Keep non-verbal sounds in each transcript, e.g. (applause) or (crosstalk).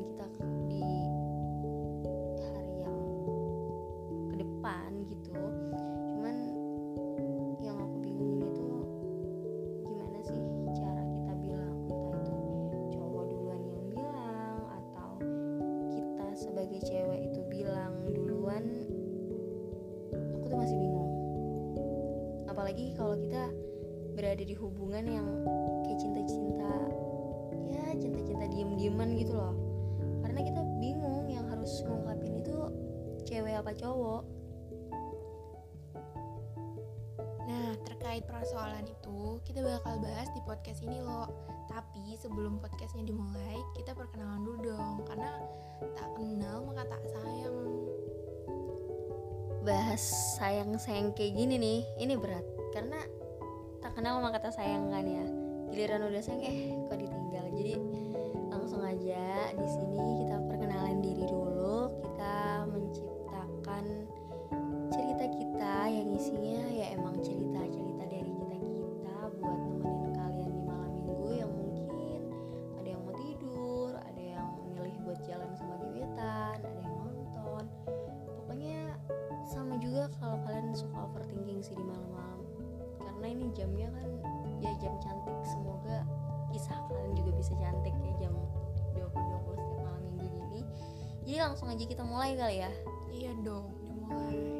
kita di hari yang ke depan gitu. Cuman yang aku bingungin itu gimana sih cara kita bilang entah itu cowok duluan yang bilang atau kita sebagai cewek itu bilang duluan aku tuh masih bingung. Apalagi kalau kita berada di hubungan yang kayak cinta-cinta ya cinta-cinta diem-dieman gitu loh karena kita bingung yang harus ngungkapin itu cewek apa cowok Nah, terkait persoalan itu, kita bakal bahas di podcast ini loh. Tapi sebelum podcastnya dimulai, kita perkenalan dulu dong. Karena tak kenal maka tak sayang. bahas sayang-sayang kayak gini nih ini berat karena tak kenal sama kata sayang kan ya giliran udah sayang eh kok ditinggal jadi langsung aja di sini isinya ya emang cerita-cerita dari kita kita buat nemenin kalian di malam minggu yang mungkin ada yang mau tidur ada yang milih buat jalan sama gebetan ada yang nonton. Pokoknya sama juga kalau kalian suka overthinking sih di malam-malam. Karena ini jamnya kan ya jam cantik semoga kisah kalian juga bisa cantik ya jam 20-20 setiap malam minggu gini jadi langsung aja kita mulai kali ya? Iya dong, dimulai.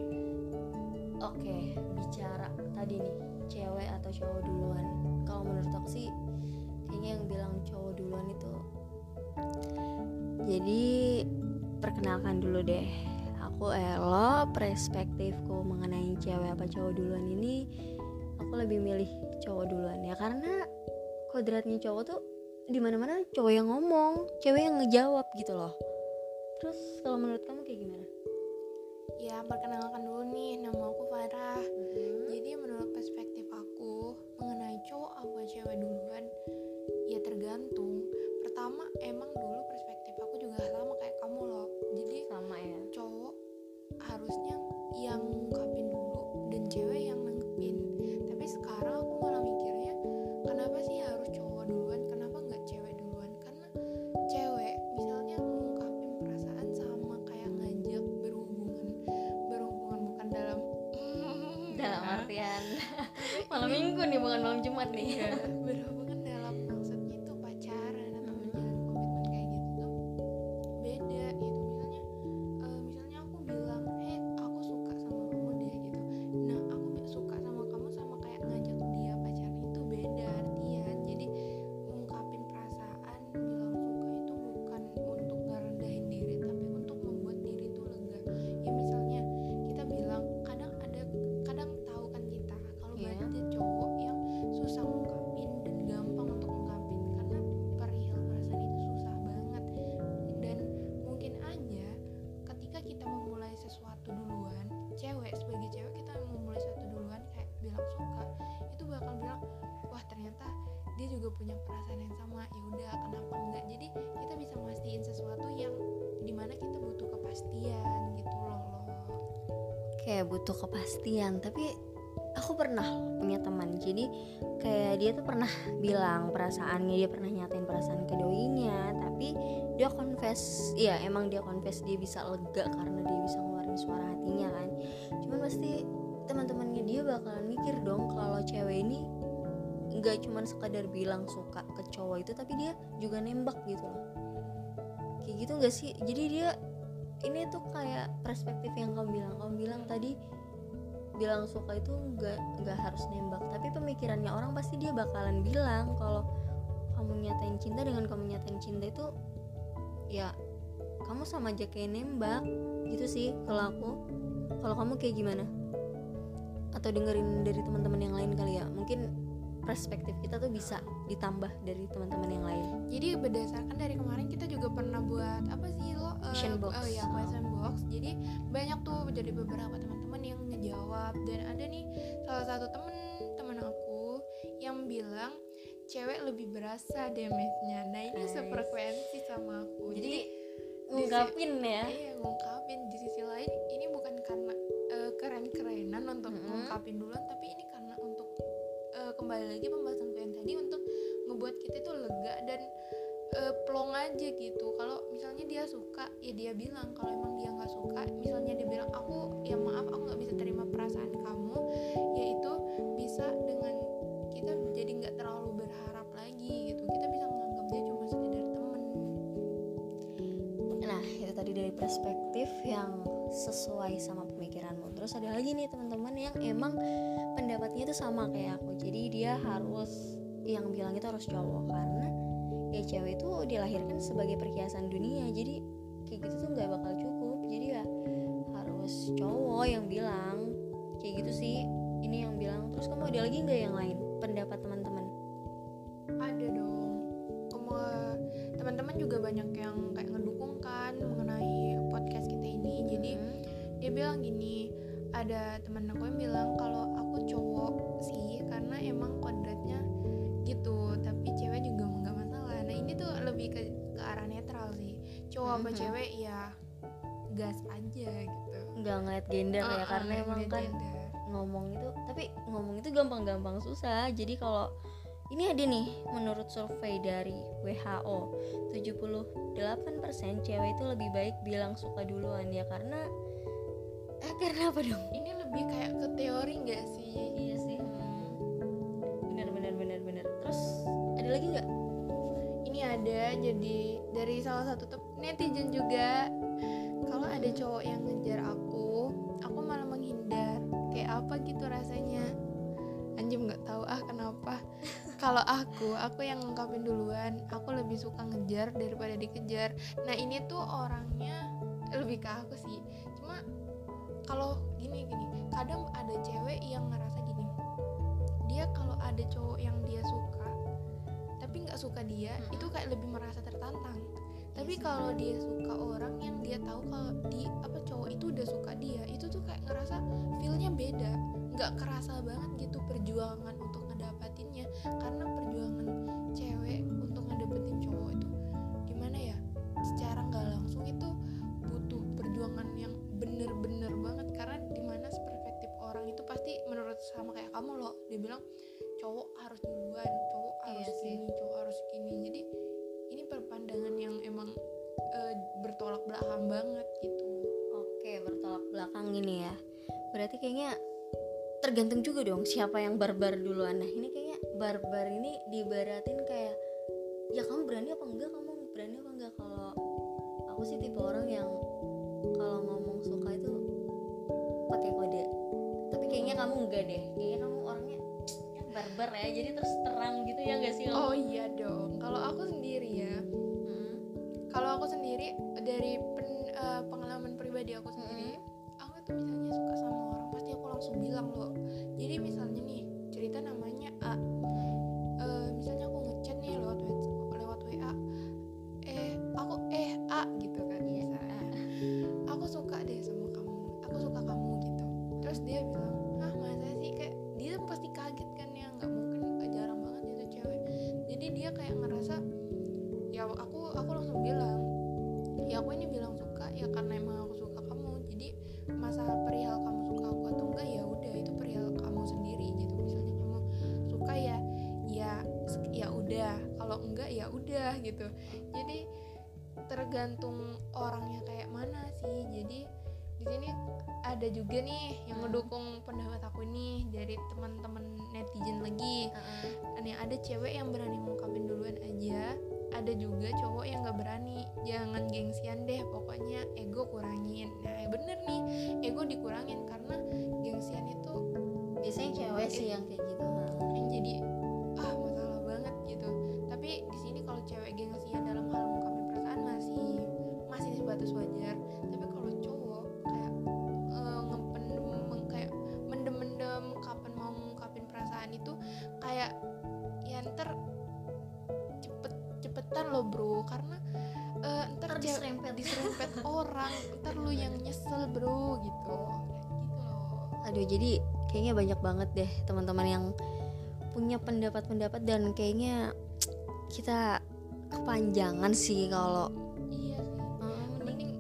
Oke bicara tadi nih cewek atau cowok duluan. Kalau menurut aku sih kayaknya yang bilang cowok duluan itu jadi perkenalkan dulu deh. Aku Elo perspektifku mengenai cewek apa cowok duluan ini aku lebih milih cowok duluan ya. Karena kodratnya cowok tuh di mana mana cowok yang ngomong cewek yang ngejawab gitu loh. Terus kalau menurut kamu kayak gimana? Ya, perkenalkan dulu nih, nama aku Farah. Jadi menurut perspektif aku mengenai cowok apa cewek duluan, ya tergantung. Pertama, emang dulu dalam artian (laughs) malam minggu nih bukan malam jumat nih. Iya, (laughs) punya perasaan yang sama ya udah kenapa enggak? Jadi kita bisa mastiin sesuatu yang di mana kita butuh kepastian gitu loh loh kayak butuh kepastian. Tapi aku pernah punya teman. Jadi kayak dia tuh pernah bilang perasaannya dia pernah nyatain perasaan ke doinya. Tapi dia confess iya emang dia confess dia bisa lega karena dia bisa ngeluarin suara hatinya kan. Cuman pasti teman-temannya dia bakalan mikir dong kalau cewek ini nggak cuman sekadar bilang suka ke cowok itu tapi dia juga nembak gitu loh. Kayak gitu nggak sih? Jadi dia ini tuh kayak perspektif yang kamu bilang. Kamu bilang tadi bilang suka itu nggak nggak harus nembak. Tapi pemikirannya orang pasti dia bakalan bilang kalau kamu nyatain cinta dengan kamu nyatain cinta itu ya kamu sama aja kayak nembak. Gitu sih kalau aku. Kalau kamu kayak gimana? Atau dengerin dari teman-teman yang lain kali ya? Mungkin perspektif kita tuh bisa ditambah dari teman-teman yang lain. Jadi berdasarkan dari kemarin kita juga pernah buat apa sih lo eh, question ke- box. oh ya question box. Jadi banyak tuh dari beberapa teman-teman yang ngejawab. Dan ada nih salah satu temen temen aku yang bilang cewek lebih berasa damage-nya. Nah ini Nice. sefrekuensi sama aku. Jadi di ungkapin ya. Iya ngungkapin. Di sisi lain ini bukan karena eh, keren-kerenan untuk Mm-mm. ngungkapin duluan tapi ini kembali lagi pembahasanku yang tadi untuk ngebuat kita tuh lega dan eh, plong aja gitu. Kalau misalnya dia suka ya dia bilang. Kalau emang dia nggak suka misalnya dia bilang aku ya maaf aku nggak bisa terima perasaan kamu yaitu bisa dengan kita jadi nggak terlalu berharap lagi gitu. Kita bisa menganggap dia cuma sekedar temen. Nah, itu tadi dari perspektif yang sesuai sama pemikiranmu. Terus ada lagi nih teman-teman yang emang pendapatnya itu sama kayak aku. Jadi dia harus yang bilang itu harus cowok karena ya cewek itu dilahirkan sebagai perhiasan dunia. Jadi cowok apa Mhm. cewek ya gas aja gitu. Nggak ngeliat gender ya Uh-uh, karena nggak emang kan gender. ngomong itu tapi ngomong itu gampang-gampang susah. Jadi kalau ini ada nih menurut survei dari WHO 78% cewek itu lebih baik bilang suka duluan ya karena eh karena apa dong? Ini lebih kayak ke teori nggak sih? Iya sih. Bener bener bener bener. Terus ada lagi nggak? Ini ada jadi dari salah satu tep- netizen juga. Kalau ada cowok yang ngejar aku aku malah menghindar. Kayak apa gitu rasanya? Anjing nggak tahu ah kenapa? Kalau aku aku yang ngungkapin duluan. Aku lebih suka ngejar daripada dikejar. Nah ini tuh orangnya lebih ke aku sih. Cuma kalau gini gini. Kadang ada cewek yang ngerasa gini. Dia kalau ada cowok yang dia suka tapi nggak suka dia Mm-mm. itu kayak lebih merasa tertantang tapi kalau dia suka orang yang dia tahu kalau di apa cowok itu udah suka dia itu tuh kayak ngerasa feelnya beda. Nggak kerasa banget gitu perjuangan untuk ngedapatinnya. Karena perjuangan cewek untuk ngedapetin cowok itu gimana ya secara nggak langsung itu butuh perjuangan yang bener-bener banget. Karena di mana perspektif orang itu pasti menurut sama kayak kamu loh dia bilang cowok harus duluan cowok Iya harus sih. gini cowok belakang ini ya. Berarti kayaknya tergantung juga dong siapa yang barbar duluan. Nah ini kayaknya barbar ini dibaratin kayak ya kamu berani apa enggak? Kamu berani apa enggak? Kalau aku sih tipe orang yang kalau ngomong suka itu pakai kode. Tapi kayaknya kamu enggak deh. Kayaknya kamu orangnya ya barbar ya. Jadi terus terang gitu ya enggak sih oh iya ya aku aku langsung bilang ya aku ini bilang suka ya karena emang aku suka kamu. Jadi masalah perihal kamu suka aku atau enggak ya udah itu perihal kamu sendiri. Gitu misalnya kamu suka ya ya ya udah. Kalau enggak ya udah gitu. Jadi tergantung orangnya kayak mana sih. Jadi di sini ada juga nih yang Hmm. ngedukung pendapat aku nih dari teman-teman netizen lagi Heeh. nih ada cewek yang berani ngungkapin duluan aja ada juga cowok yang gak berani jangan gengsian deh pokoknya ego kurangin nah bener nih ego dikurangin karena gengsian itu biasanya cewek sih yang kayak gitu yang jadi loh bro. Karena eh, ntar ntar cewek diserempet. diserempet (laughs) orang. Ntar lu yang nyesel bro gitu. Gitu loh aduh jadi kayaknya banyak banget deh teman-teman yang punya pendapat-pendapat dan kayaknya kita kepanjangan sih kalau iya sih. Mending mending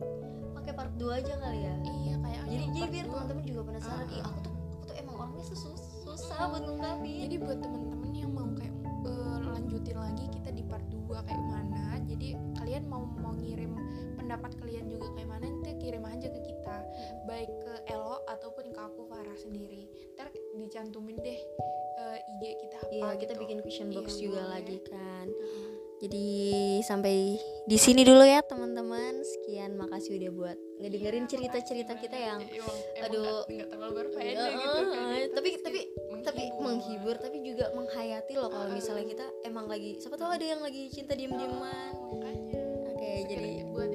pakai part 2 aja kali ya. Iya kayak jadi jadi biar teman-teman juga penasaran. Ih ah. aku tuh aku tuh emang orangnya susah susah buat ngungkapin jadi buat temen-temen yang mau kayak eh, lanjutin lagi kita di part 2 kayak mana jadi kalian mau mau ngirim pendapat kalian juga kayak mana nanti kirim aja ke kita baik ke Elo ataupun ke aku Farah sendiri ntar dicantumin deh eh, IG kita apa iya kita gitu. bikin question box Iya, juga boleh. lagi kan Heeh. Jadi sampai di sini dulu ya teman-teman. Sekian makasih udah buat ngedengerin Iya, cerita-cerita kita yang Emang- emang aduh. nggak- terlalu berfaedah Iya, gitu kan. eh, tapi- tapi- tapi menghibur. tapi juga menghayati loh kalau misalnya kita emang lagi siapa tahu ada yang lagi cinta diem-dieman. Oh, oke jadi buat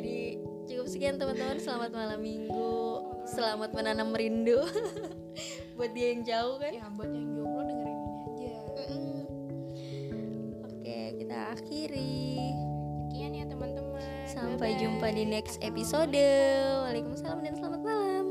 jadi cukup sekian teman-teman. Selamat malam minggu. Selamat menanam rindu. (laughs) Buat dia yang jauh kan? Ya buat yang jomblo dengerin ini aja. Mm-mm. oke kita akhiri. Sekian ya teman-teman. Sampai Bye-bye. jumpa di next episode. Waalaikumsalam dan selamat malam